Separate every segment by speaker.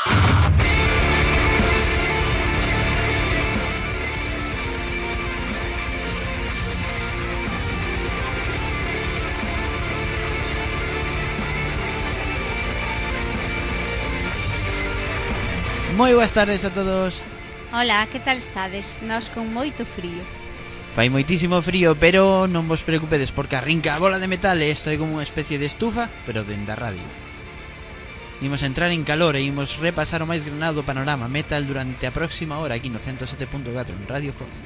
Speaker 1: Moi boas tardes a todos.
Speaker 2: Hola, que tal estades? Nos con moito frío.
Speaker 1: Fai moitísimo frío, pero non vos preocupedes Porque arrinca a bola de metal e estou como unha especie de estufa Pero dende a radio. Imos entrar en calor e imos repasar o máis granado panorama metal durante a próxima hora aquí no 107.4 en Radio Foz.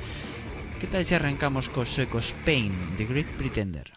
Speaker 1: Que tal se arrancamos cos suecos Pain, The Great Pretender?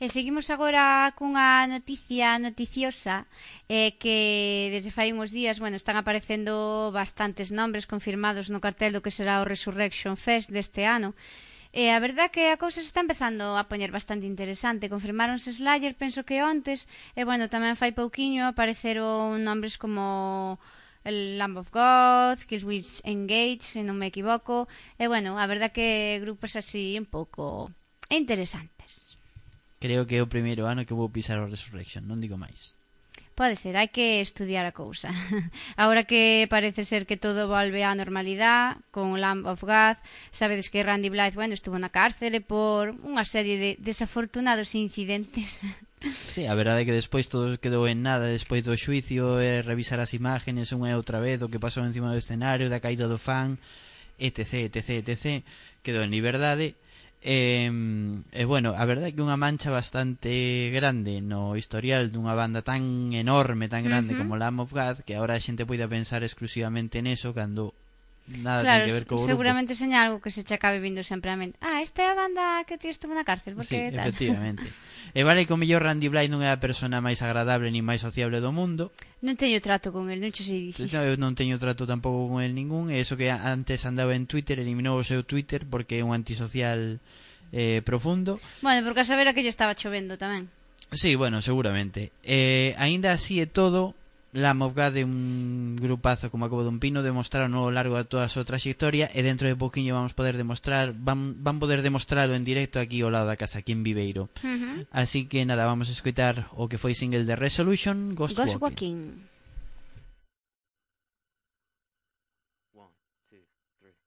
Speaker 2: E seguimos agora cunha noticia noticiosa eh, que desde fai uns días bueno, están aparecendo bastantes nombres confirmados no cartel do que será o Resurrection Fest deste ano. E a verdad que a cousa se está empezando a poñer bastante interesante. Confirmáronse Slayer, penso que ontes, e bueno, tamén fai pouquiño apareceron nombres como el Lamb of God, Killswitch Engage, se non me equivoco. E bueno, a verdad que grupos así un pouco interesante.
Speaker 1: Creo que é o primeiro ano que vou pisar o Resurrection, non digo máis.
Speaker 2: Pode ser, hai que estudiar a cousa. Agora que parece ser que todo volve á normalidade con Lamb of God, sabedes que Randy Blythe, bueno, estuvo na cárcere por unha serie de desafortunados incidentes.
Speaker 1: Sí, a verdade é que despois todo quedou en nada despois do xuicio, e revisar as imágenes unha e outra vez, o que pasou encima do escenario, da caída do fan, etc, etc, etc, quedou en liberdade E, e bueno, a verdade é que unha mancha bastante grande no historial dunha banda tan enorme, tan grande uh -huh. como Lamb of God, que agora a xente poida pensar exclusivamente neso cando nada
Speaker 2: claro,
Speaker 1: ten que ver co grupo.
Speaker 2: Seguramente seña algo que se che acabe vindo sempre a mente. Ah, esta é a banda que ti estuvo na cárcel, porque
Speaker 1: sí,
Speaker 2: tal.
Speaker 1: efectivamente. e vale que o mellor Randy Bly non é a persona máis agradable ni máis sociable do mundo.
Speaker 2: Non teño trato con el, non che sei dicir.
Speaker 1: No, eu non teño trato tampouco con el ningún, e eso que antes andaba en Twitter, eliminou o seu Twitter porque é un antisocial eh, profundo.
Speaker 2: Bueno, porque a saber a que lle estaba chovendo tamén.
Speaker 1: Sí, bueno, seguramente. Eh, aínda así é todo, La Mobgade, un grupazo como a Cobo dun Pino, demostraron ao largo de toda a súa traxectoria e dentro de pouquiño vamos poder demostrar, van, van poder demostrarlo en directo aquí ao lado da casa, aquí en Viveiro.
Speaker 2: Uh -huh.
Speaker 1: Así que nada, vamos a escutar o que foi single de Resolution, Ghost,
Speaker 2: Ghost
Speaker 1: Walking.
Speaker 2: Walking.
Speaker 3: One, two, three.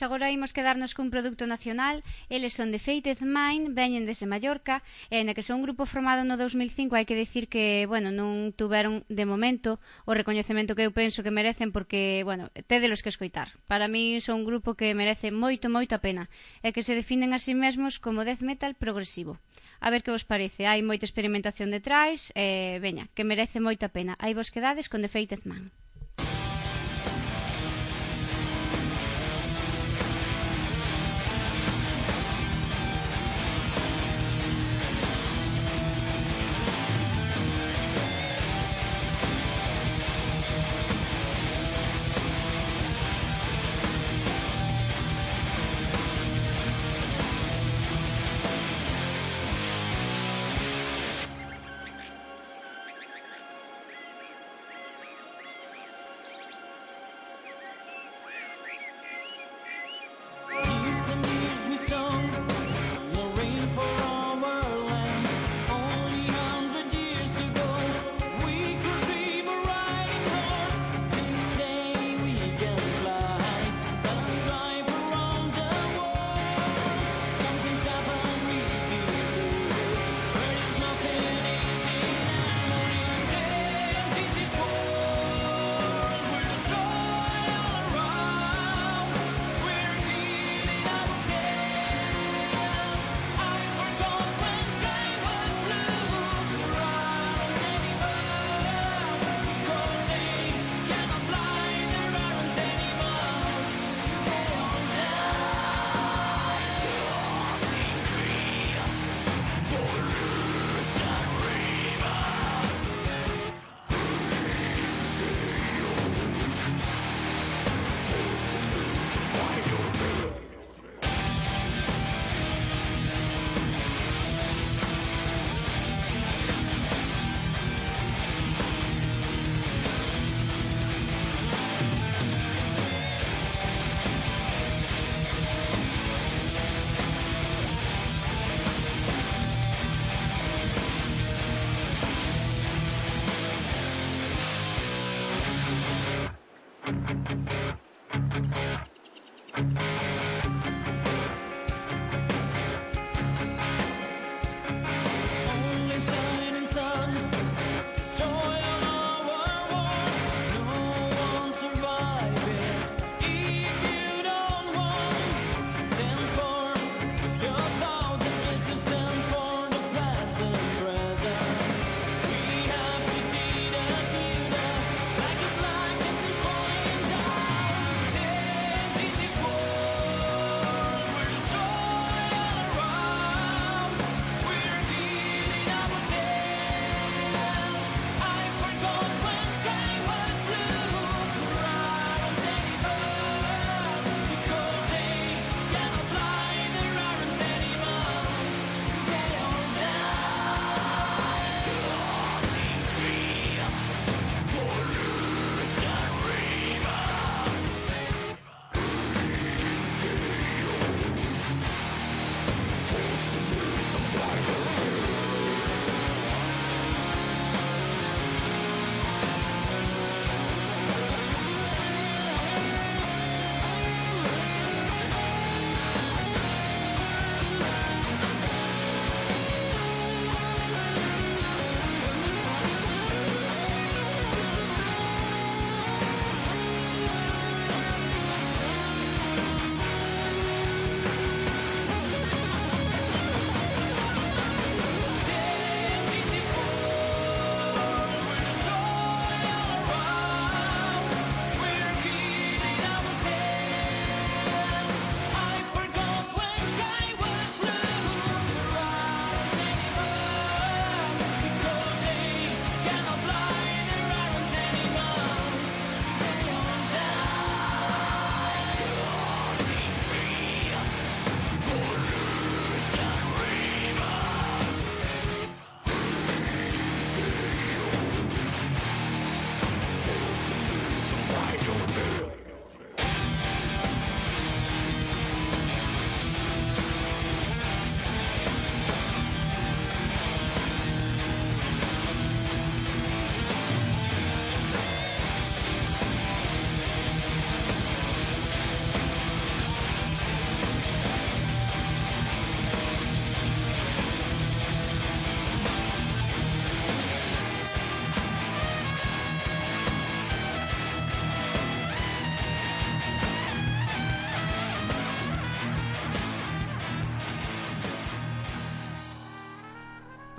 Speaker 4: Pois agora imos quedarnos cun produto nacional. Eles son de Fated Mind, veñen desde Mallorca, e na que son un grupo formado no 2005, hai que dicir que, bueno, non tuveron de momento o recoñecemento que eu penso que merecen porque, bueno, tédelos que escoitar. Para mí son un grupo que merece moito, moito a pena, e que se definen a sí mesmos como death metal progresivo. A ver que vos parece, hai moita experimentación detrás, e, veña, que merece moito a pena. Hai vos quedades con The Fated Man.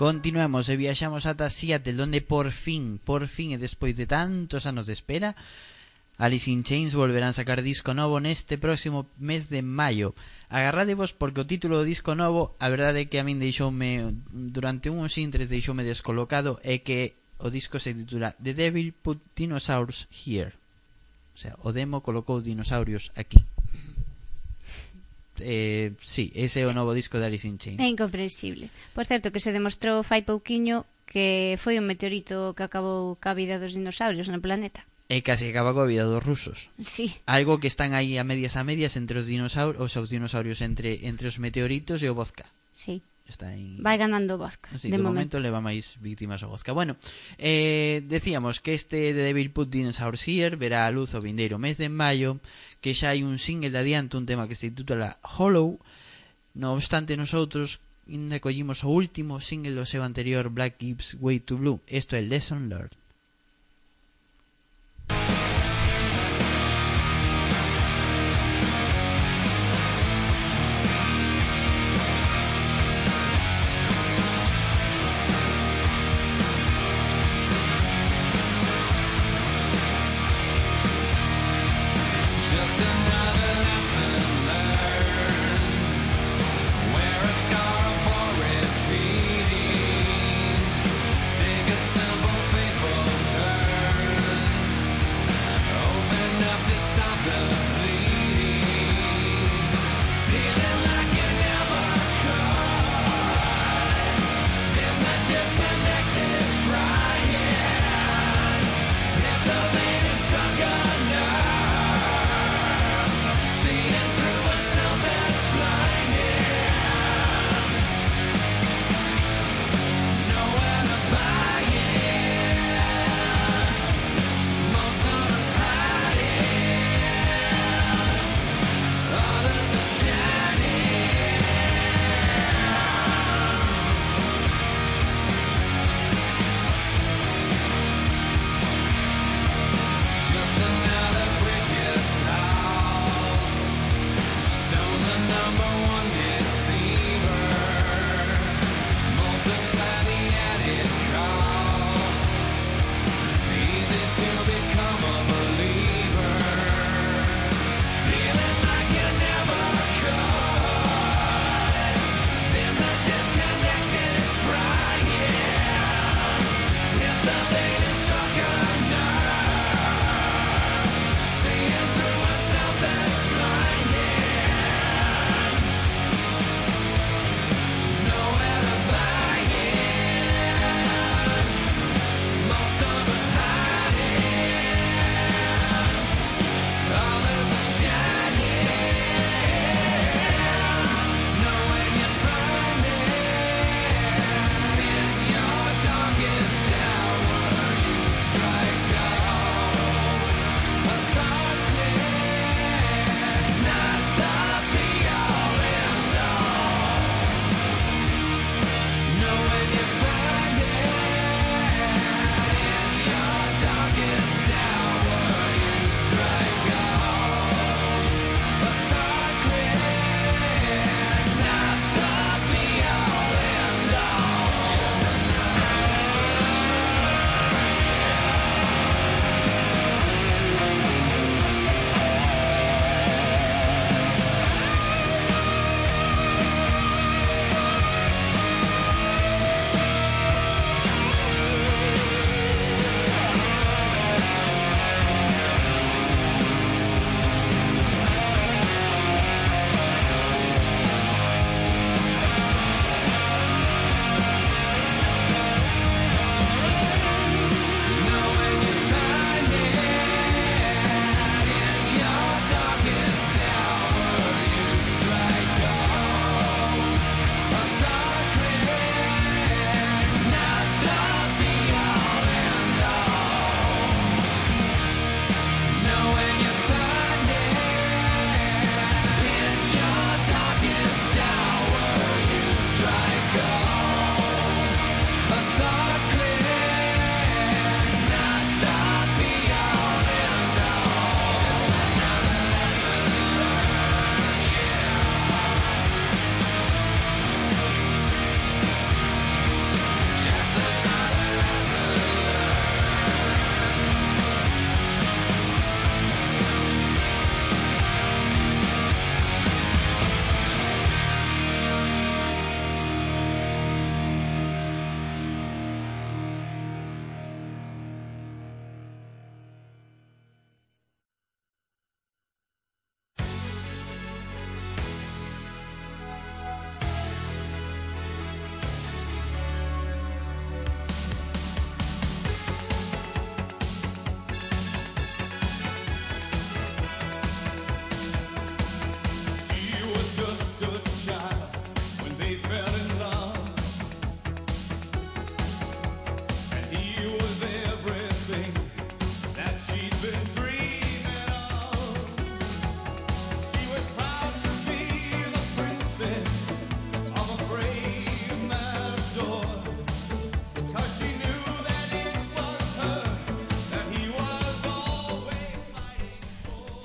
Speaker 1: Continuamos e viaxamos ata Seattle, donde por fin, por fin e despois de tantos anos de espera, Alice in Chains volverán sacar disco novo neste próximo mes de maio. Agarradevos porque o título do disco novo, a verdade é que a min deixoume durante uns intres deixoume descolocado é que o disco se titula The Devil Put Dinosaurs Here. O sea, o demo colocou dinosaurios aquí eh, sí, ese é o novo disco de Alice in Chains.
Speaker 2: É incomprensible. Por certo, que se demostrou fai pouquiño que foi un meteorito que acabou ca vida dos dinosaurios no planeta.
Speaker 1: E case acaba coa vida dos rusos.
Speaker 2: Sí.
Speaker 1: Algo que están aí a medias a medias entre os dinosaurios, os dinosaurios entre entre os meteoritos e o vodka.
Speaker 2: Sí
Speaker 1: está en...
Speaker 2: Vai ganando Bosca, ah,
Speaker 1: sí,
Speaker 2: de,
Speaker 1: de
Speaker 2: momento.
Speaker 1: momento leva máis víctimas o Bosca. Bueno, eh, decíamos que este The Devil Put Dinosaurs Here verá a luz o vindeiro mes de maio, que xa hai un single de adianto, un tema que se titula Hollow, no obstante nosotros ainda collimos o último single do seu anterior Black Gibbs Way to Blue, isto é Lesson Learned.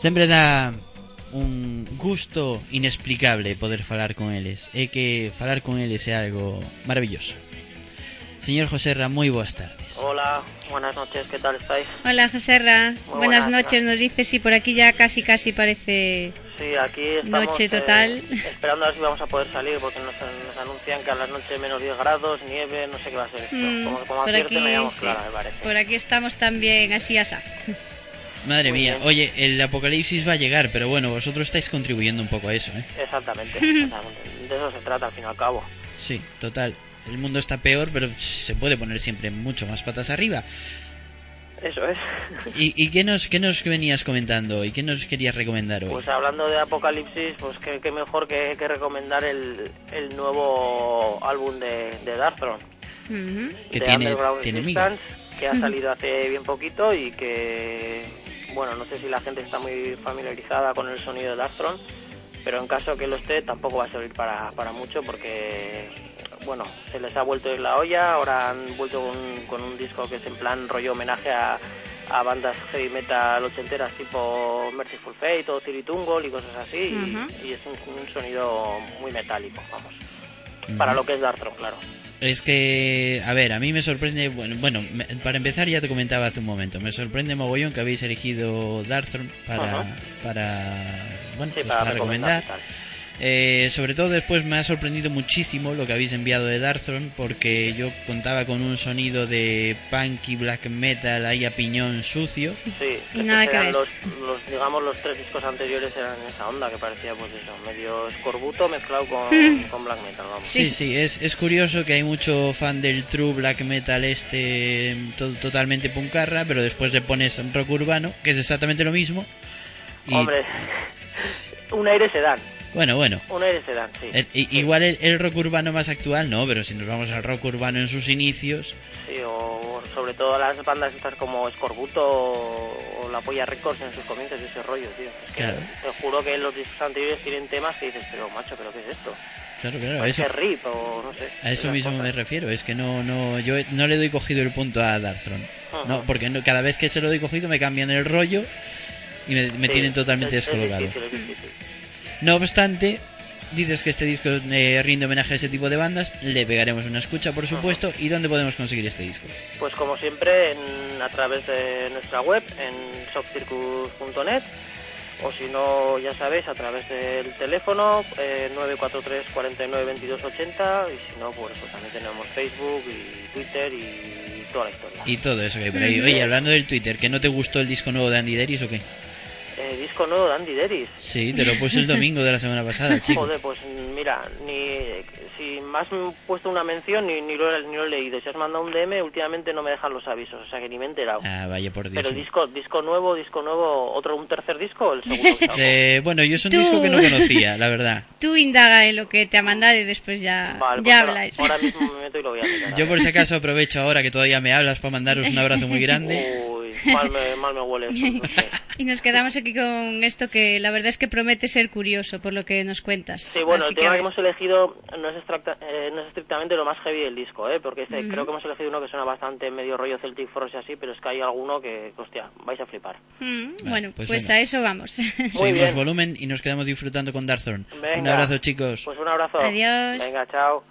Speaker 1: Sempre dá un gusto inexplicable poder falar con eles. É que falar con eles é algo maravilloso. Señor Joserra, moi boas tardes.
Speaker 5: Hola, buenas noches, ¿qué tal estáis?
Speaker 2: Hola, Joserra. Buenas
Speaker 5: buenas.
Speaker 2: noches, nos dices y por aquí ya casi casi parece...
Speaker 5: Sí, aquí estamos
Speaker 2: Noche
Speaker 5: eh,
Speaker 2: total.
Speaker 5: esperando a ver si vamos a poder salir porque nos, nos anuncian que a la noche menos 10 grados, nieve, no sé qué va a ser esto.
Speaker 2: Mm,
Speaker 5: como como
Speaker 2: por
Speaker 5: acierte
Speaker 2: aquí, sí.
Speaker 5: clara, me parece.
Speaker 2: Por aquí estamos también así asá.
Speaker 1: Madre
Speaker 5: Muy
Speaker 1: mía,
Speaker 5: bien.
Speaker 1: oye, el apocalipsis va a llegar, pero bueno, vosotros estáis contribuyendo un poco a eso, ¿eh?
Speaker 5: Exactamente, exactamente. De eso se trata al fin y al cabo.
Speaker 1: Sí, total. El mundo está peor, pero se puede poner siempre mucho más patas arriba.
Speaker 5: Eso es.
Speaker 1: ¿Y, y qué, nos, qué nos venías comentando hoy? ¿Qué nos querías recomendar hoy?
Speaker 5: Pues hablando de Apocalipsis, pues qué, qué mejor que, que recomendar el, el nuevo álbum de, de.
Speaker 1: Que tiene- tiene
Speaker 5: que ha salido hace bien poquito y que, bueno, no sé si la gente está muy familiarizada con el sonido de Darkthrone, pero en caso que lo esté, tampoco va a servir para, para mucho porque, bueno, se les ha vuelto en la olla, ahora han vuelto con, con un disco que es en plan rollo homenaje a, a bandas heavy metal ochenteras tipo Merciful Fate o Tiritungol y cosas así, y- es un, un sonido muy metálico, vamos, para lo que es Darkthrone, claro.
Speaker 1: Es que, a ver, a mí me sorprende, bueno, bueno, me- para empezar ya te comentaba hace un momento, me sorprende mogollón que habéis elegido Darkthrone para,
Speaker 5: Ajá.
Speaker 1: para, bueno,
Speaker 5: Sí,
Speaker 1: pues
Speaker 5: para
Speaker 1: para
Speaker 5: recomendar
Speaker 1: recomendar. Eh, sobre todo después me ha sorprendido muchísimo lo que habéis enviado de Darkthrone porque yo contaba con un sonido de punk y black metal ahí a piñón sucio.
Speaker 5: Sí,
Speaker 2: Y nada que
Speaker 5: eran
Speaker 2: ver.
Speaker 5: Los, los, digamos, los tres discos anteriores eran esa onda que parecía, pues eso, medio escorbuto mezclado con, con black metal, vamos.
Speaker 1: Sí, sí, es, es curioso que hay mucho fan del true black metal este to- totalmente puncarra, pero después le pones rock urbano, que es exactamente lo mismo. Y,
Speaker 5: Hombre, un aire se dan,
Speaker 1: Bueno, bueno.
Speaker 5: un aire se dan, sí.
Speaker 1: El- i- igual el, el rock urbano más actual no, pero si nos vamos al rock urbano en sus inicios,
Speaker 5: Sí, o sobre todo las bandas estas como Escorbuto o La Polla Records en sus comienzos de ese rollo, tío. Es que
Speaker 1: Claro.
Speaker 5: Te juro que los discos anteriores tienen temas que dices, pero macho, ¿pero qué es esto?
Speaker 1: claro, claro, a eso,
Speaker 5: rip o no sé.
Speaker 1: a eso mismo
Speaker 5: cosas.
Speaker 1: me refiero. Es que no, no, yo no le doy cogido el punto a Darkthrone.
Speaker 5: Ajá.
Speaker 1: No, porque no- cada vez que se lo doy cogido me cambian el rollo y me, me
Speaker 5: Sí,
Speaker 1: tienen totalmente
Speaker 5: es- es
Speaker 1: descolocado.
Speaker 5: difícil, es difícil.
Speaker 1: No obstante, dices que este disco eh, rinde homenaje a ese tipo de bandas, le pegaremos una escucha, por supuesto. ¿Y dónde podemos conseguir este disco?
Speaker 5: Pues como siempre, en- a través de nuestra web, en shopcircus.net, o si no, ya sabéis, a través del teléfono, eh, 943 49 22 80, y si no, pues, pues también tenemos Facebook y Twitter y toda la historia.
Speaker 1: Y todo eso que hay por ahí. Oye, hablando del Twitter, ¿que no te gustó el disco nuevo de Andy Deris o qué?
Speaker 5: Eh, disco nuevo de Andy Deris.
Speaker 1: Sí, te lo puse el domingo de la semana pasada, chico.
Speaker 5: Joder, pues mira, ni si me has puesto una mención ni, ni, lo, he- ni lo he leído. Si has mandado un DM, últimamente no me dejan los avisos, o sea que ni me he enterado.
Speaker 1: Ah, vaya por Dios.
Speaker 5: Pero
Speaker 1: sí.
Speaker 5: disco, disco nuevo, disco nuevo, otro, un tercer disco, o el segundo.
Speaker 1: Eh, bueno, yo es un
Speaker 2: Tú.
Speaker 1: disco que no conocía, la verdad.
Speaker 2: Tú indaga en lo que te ha mandado y después ya,
Speaker 5: Vale, pues
Speaker 2: ya
Speaker 5: ahora,
Speaker 2: habláis.
Speaker 5: ahora mismo me meto y lo voy a mirar.
Speaker 1: Yo por si acaso aprovecho ahora que todavía me hablas para mandaros un abrazo muy grande.
Speaker 5: Uy, mal me, mal me huele eso, no sé.
Speaker 2: Y nos quedamos aquí con esto que la verdad es que promete ser curioso por lo que nos cuentas.
Speaker 5: Sí, bueno,
Speaker 2: Así
Speaker 5: el tema que hemos elegido no es, extracta- eh, no es estrictamente lo más heavy del disco, ¿eh? Porque este- creo que hemos elegido uno que suena bastante medio rollo Celtic Frost y así, pero es que hay alguno que, hostia, vais a flipar.
Speaker 2: Mm, bueno,
Speaker 1: pues
Speaker 2: pues, a eso vamos.
Speaker 5: Muy bien.
Speaker 1: volumen y nos quedamos disfrutando con Darthorn. Un abrazo, chicos.
Speaker 5: Pues un abrazo.
Speaker 2: Adiós.
Speaker 5: Venga, chao.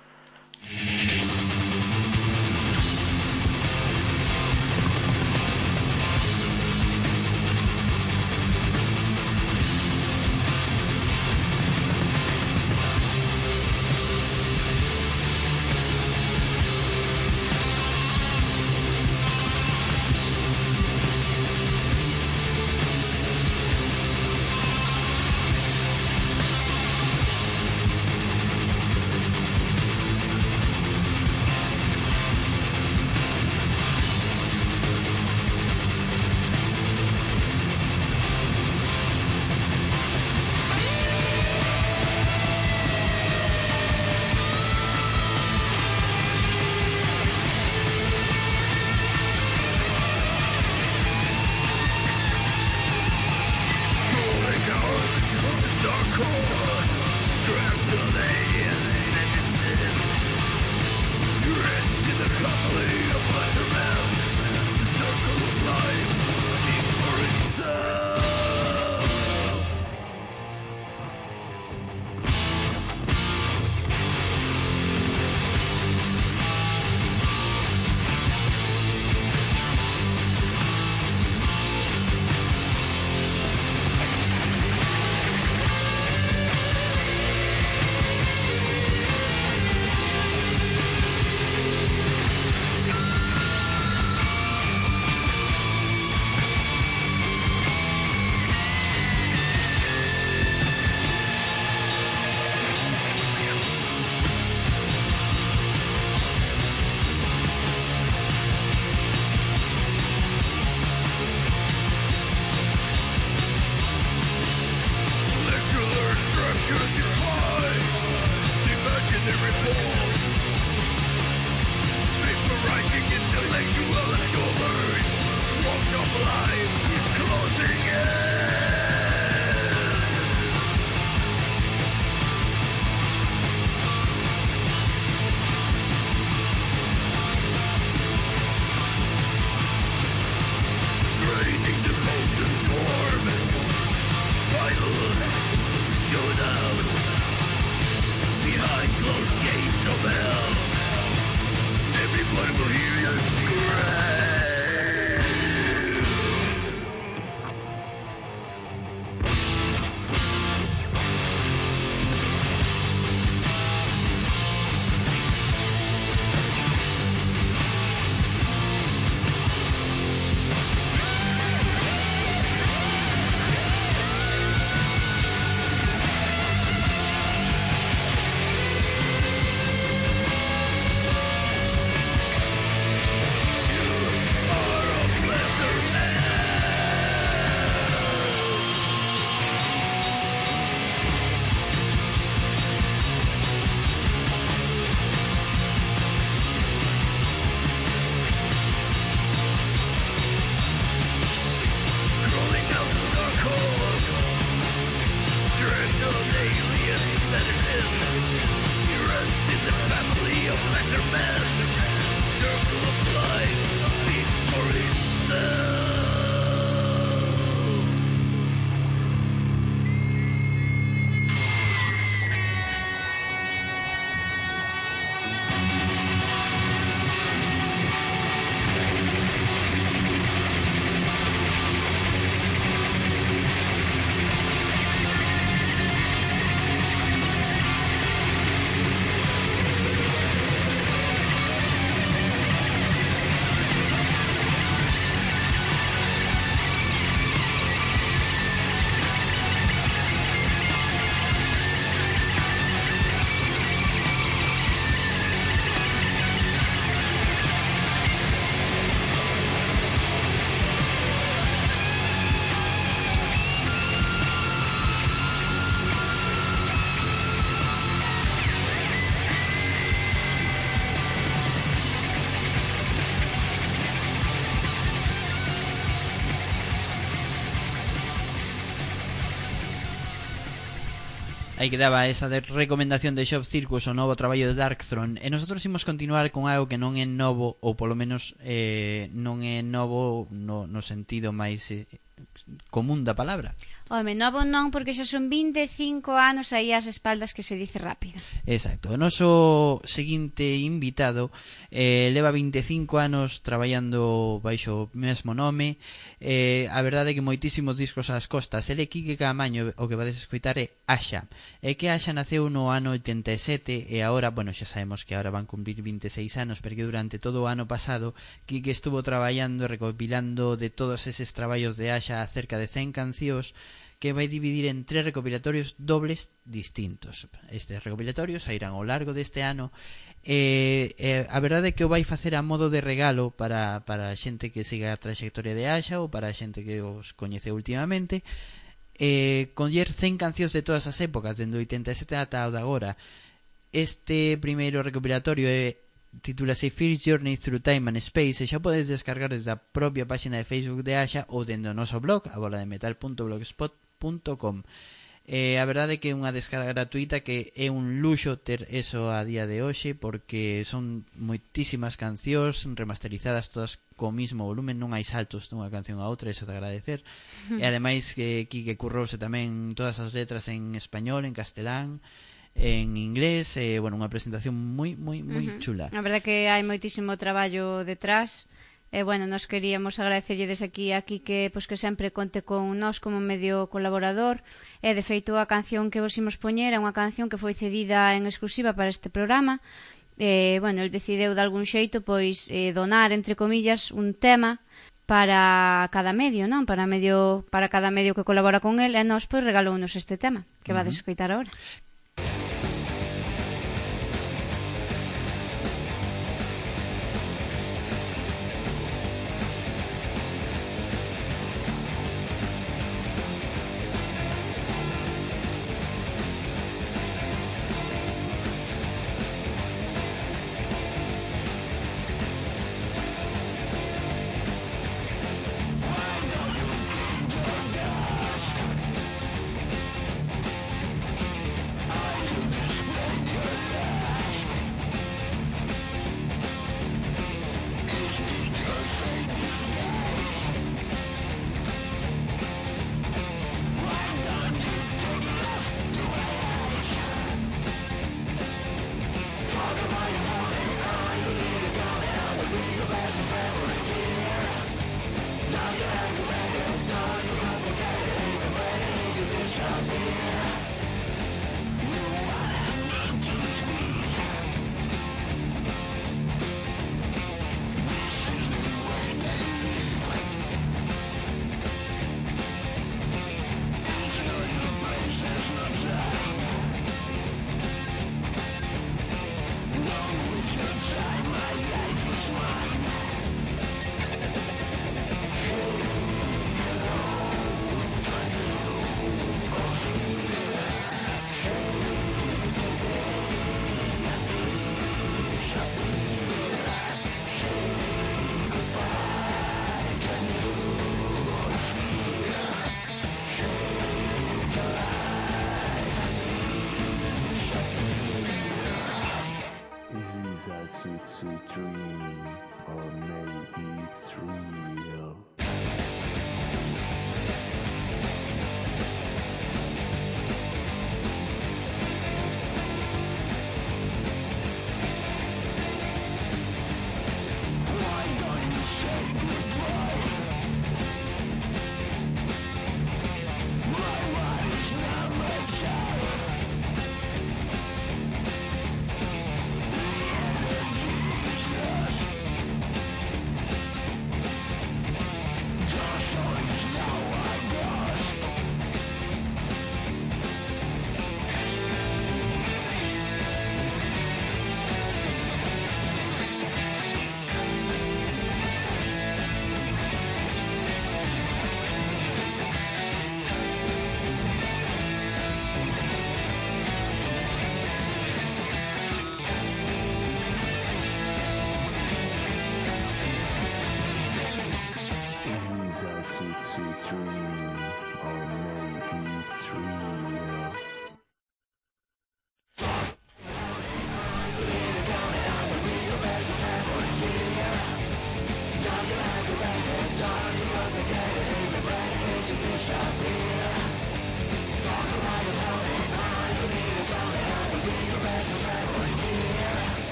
Speaker 1: Aí quedaba esa de recomendación de Shop Circus o novo traballo de Darkthrone. E nosotros imos continuar con algo que non é novo ou polo menos eh, non é novo no, no sentido máis eh, común da palabra.
Speaker 2: Home, novo non, porque xa son 25 anos aí ás espaldas que se dice rápido.
Speaker 1: Exacto. O noso seguinte invitado eh, leva 25 anos traballando baixo o mesmo nome. Eh, a verdade é que moitísimos discos ás costas. Ele Kike Camaño, o que vades escoitar é Asha. É que Asha naceu no ano 87 e agora, bueno, xa sabemos que agora van cumprir 26 anos, porque durante todo o ano pasado Kike estuvo traballando e recopilando de todos eses traballos de Asha cerca de 100 cancións que vai dividir en tres recopilatorios dobles distintos. Estes recopilatorios sairán ao largo deste ano e, eh, eh, a verdade é que o vai facer a modo de regalo para, para a xente que siga a trayectoria de Asha ou para a xente que os coñece últimamente eh, coller 100 cancións de todas as épocas dende 87 ata o de agora este primeiro recopilatorio é titúlase First Journey Through Time and Space e xa podedes descargar desde a propia páxina de Facebook de Asha ou dende o noso blog, abolademetal.blogspot.com www.ecosistema.com eh, a verdade é que é unha descarga gratuita que é un luxo ter eso a día de hoxe porque son moitísimas cancións remasterizadas todas co mismo volumen, non hai saltos dunha canción a outra, eso de agradecer. E ademais que Quique currouse tamén todas as letras en español, en castelán, en inglés, eh, bueno, unha presentación moi moi moi
Speaker 2: uh -huh.
Speaker 1: chula.
Speaker 2: A verdade que hai moitísimo traballo detrás E, bueno, nos queríamos agradecerlle desde aquí a Quique pois, que sempre conte con nós como medio colaborador. E, de feito, a canción que vos imos poñer é unha canción que foi cedida en exclusiva para este programa. E, bueno, el decideu de algún xeito pois eh, donar, entre comillas, un tema para cada medio, non? Para medio para cada medio que colabora con el e nós pois regalounos este tema que uh -huh. vades escoitar agora.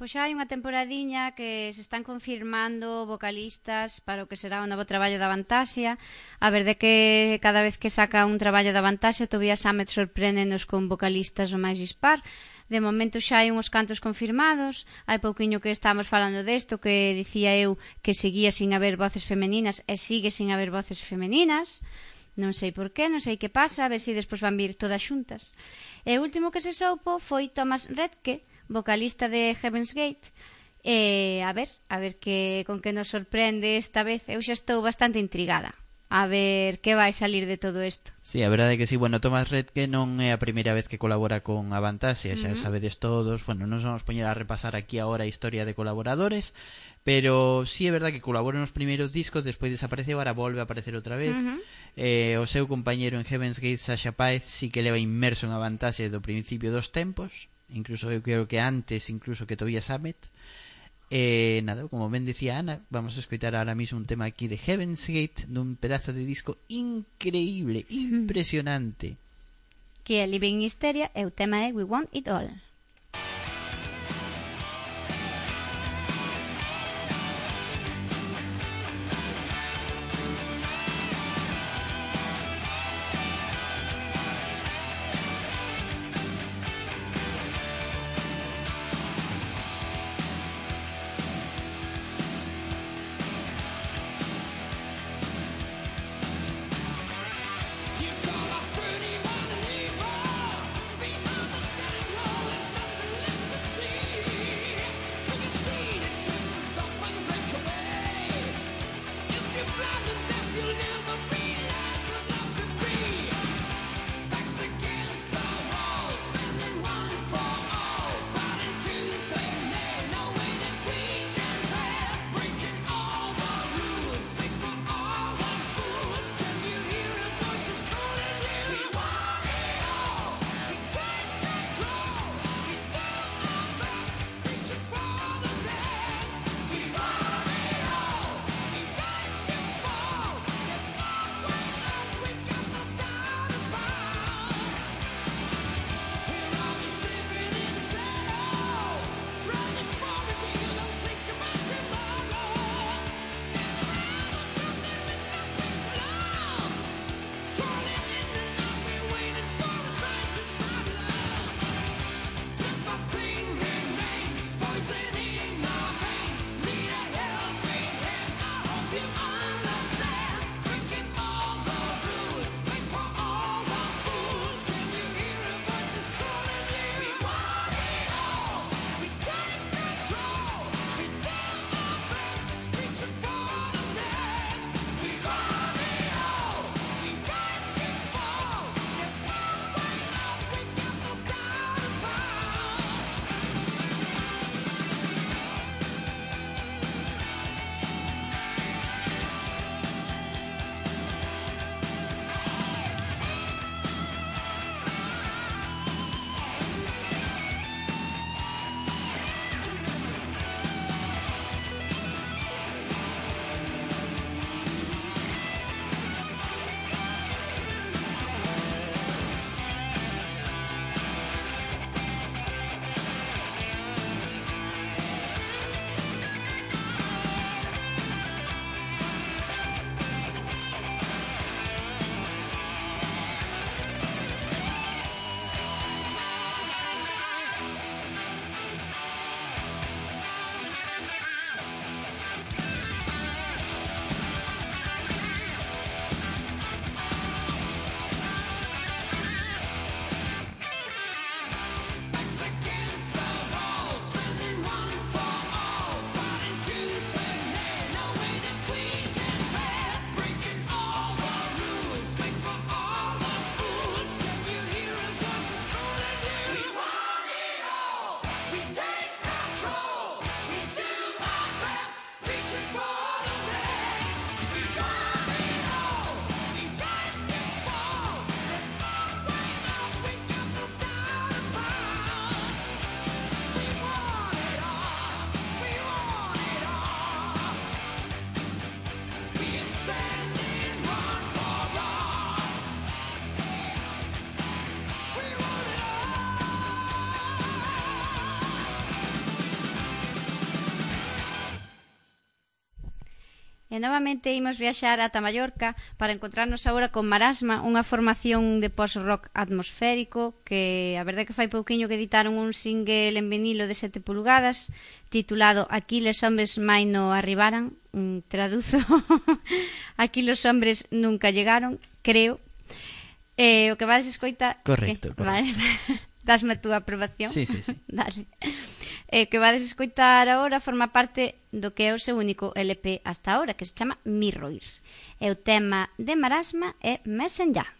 Speaker 2: Pois xa hai unha temporadiña que se están confirmando vocalistas para o que será o novo traballo da Vantasia. A verdade que cada vez que saca un traballo da Vantasia, Tobias Samet sorpréndenos con vocalistas o máis dispar. De momento xa hai uns cantos confirmados, hai pouquiño que estamos falando desto que dicía eu que seguía sin haber voces femeninas e sigue sin haber voces femeninas. Non sei por qué, non sei que pasa, a ver se si despois van vir todas xuntas. E o último que se soupo foi Thomas Redke, vocalista de Heaven's Gate. E a ver, a ver que con que nos sorprende esta vez. Eu xa estou bastante intrigada. A ver que vai salir de todo isto.
Speaker 1: Sí, a verdade é que sí, bueno, Tomás Redke non é a primeira vez que colabora con Avantasia, xa uh -huh. sabedes todos, bueno, non vamos poñer a repasar aquí agora a historia de colaboradores, pero sí é verdade que colaborou nos primeiros discos, despois desapareceu, ahora volve a aparecer outra vez.
Speaker 2: Uh -huh.
Speaker 1: eh, o seu compañeiro en Heaven's Gate, Sasha Paez, sí que leva inmerso en Avantasia do principio dos tempos, incluso eu creo que antes incluso que Tobias Sammet E eh, nada, como ben decía Ana, vamos a escoitar ahora mismo un tema aquí de Heaven's Gate, dun pedazo de disco increíble, impresionante.
Speaker 2: Que é Living Hysteria e o tema é We Want It All. novamente imos viaxar ata Mallorca para encontrarnos agora con Marasma, unha formación de post-rock atmosférico que a verdade que fai pouquiño que editaron un single en vinilo de 7 pulgadas titulado Aquí les hombres mai no arribaran, traduzo Aquí los hombres nunca llegaron, creo. Eh, o que vades escoita...
Speaker 1: Correcto,
Speaker 2: eh, correcto. Vale. Dasme a túa aprobación?
Speaker 1: Sí, sí, sí.
Speaker 2: Dale. Eh, que vades escoitar agora forma parte do que é o seu único LP hasta agora, que se chama Mirroir. E o tema de Marasma é Messenger.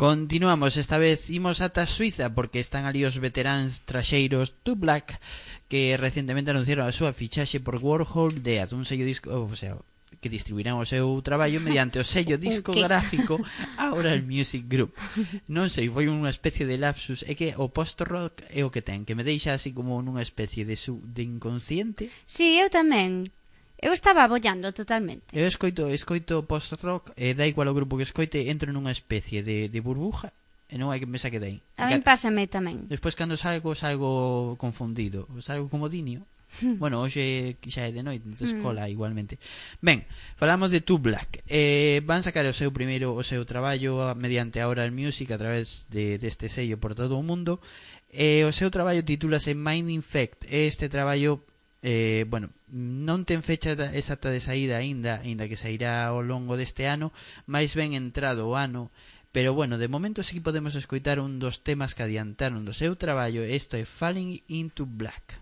Speaker 6: Continuamos, esta vez imos ata Suiza porque están ali os veteráns traxeiros To Black que recentemente anunciaron a súa fichaxe por Warhol de un sello disco, o sea, que distribuirán o seu traballo mediante o sello discográfico Aural Music Group. Non sei, foi unha especie de lapsus, é que o post-rock é o que ten, que me deixa así como nunha especie de, su, de inconsciente.
Speaker 2: Si, sí, eu tamén. Eu estaba abollando totalmente.
Speaker 6: Eu escoito, escoito post-rock e da igual o grupo que escoite, entro nunha especie de, de burbuja e non hai que me saque dai.
Speaker 2: A min pásame tamén.
Speaker 6: Despois cando salgo, salgo confundido. Salgo como Dinio. bueno, hoxe xa é de noite,
Speaker 2: entonces
Speaker 6: mm. escola cola igualmente. Ben, falamos de Two Black. Eh, van sacar o seu primeiro o seu traballo mediante a Oral Music a través de deste de sello por todo o mundo. E eh, o seu traballo titúlase Mind Infect. Este traballo Eh, bueno, non ten fecha exacta de saída aínda, aínda que sairá ao longo deste ano, máis ben entrado o ano, pero bueno, de momento sí que podemos escoitar un dos temas que adiantaron do seu traballo, isto é Falling into Black.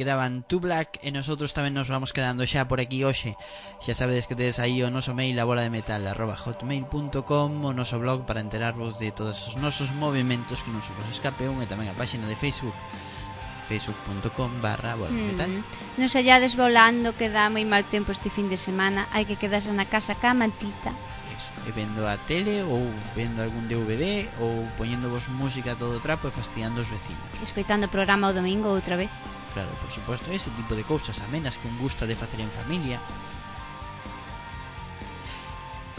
Speaker 6: quedaban Two Black e nosotros tamén nos vamos quedando xa por aquí hoxe. Xa sabedes que tedes aí o noso mail a bola de metal arroba hotmail.com o noso blog para enterarvos de todos os nosos movimentos que non se vos escape un e tamén a páxina de Facebook
Speaker 1: facebook.com barra bola de metal.
Speaker 2: Mm-hmm. Mm. Nos hallades volando que dá moi mal tempo este fin de semana hai que quedarse na casa ca mantita
Speaker 1: e vendo a tele ou vendo algún DVD ou poñéndovos música a todo trapo e fastiando os vecinos.
Speaker 2: Escoitando o programa o domingo outra vez
Speaker 1: claro, por suposto, ese tipo de cousas amenas que un gusta de facer en familia.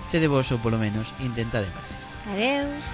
Speaker 1: Sede vos ou polo menos intentade parecer.
Speaker 2: Adeus.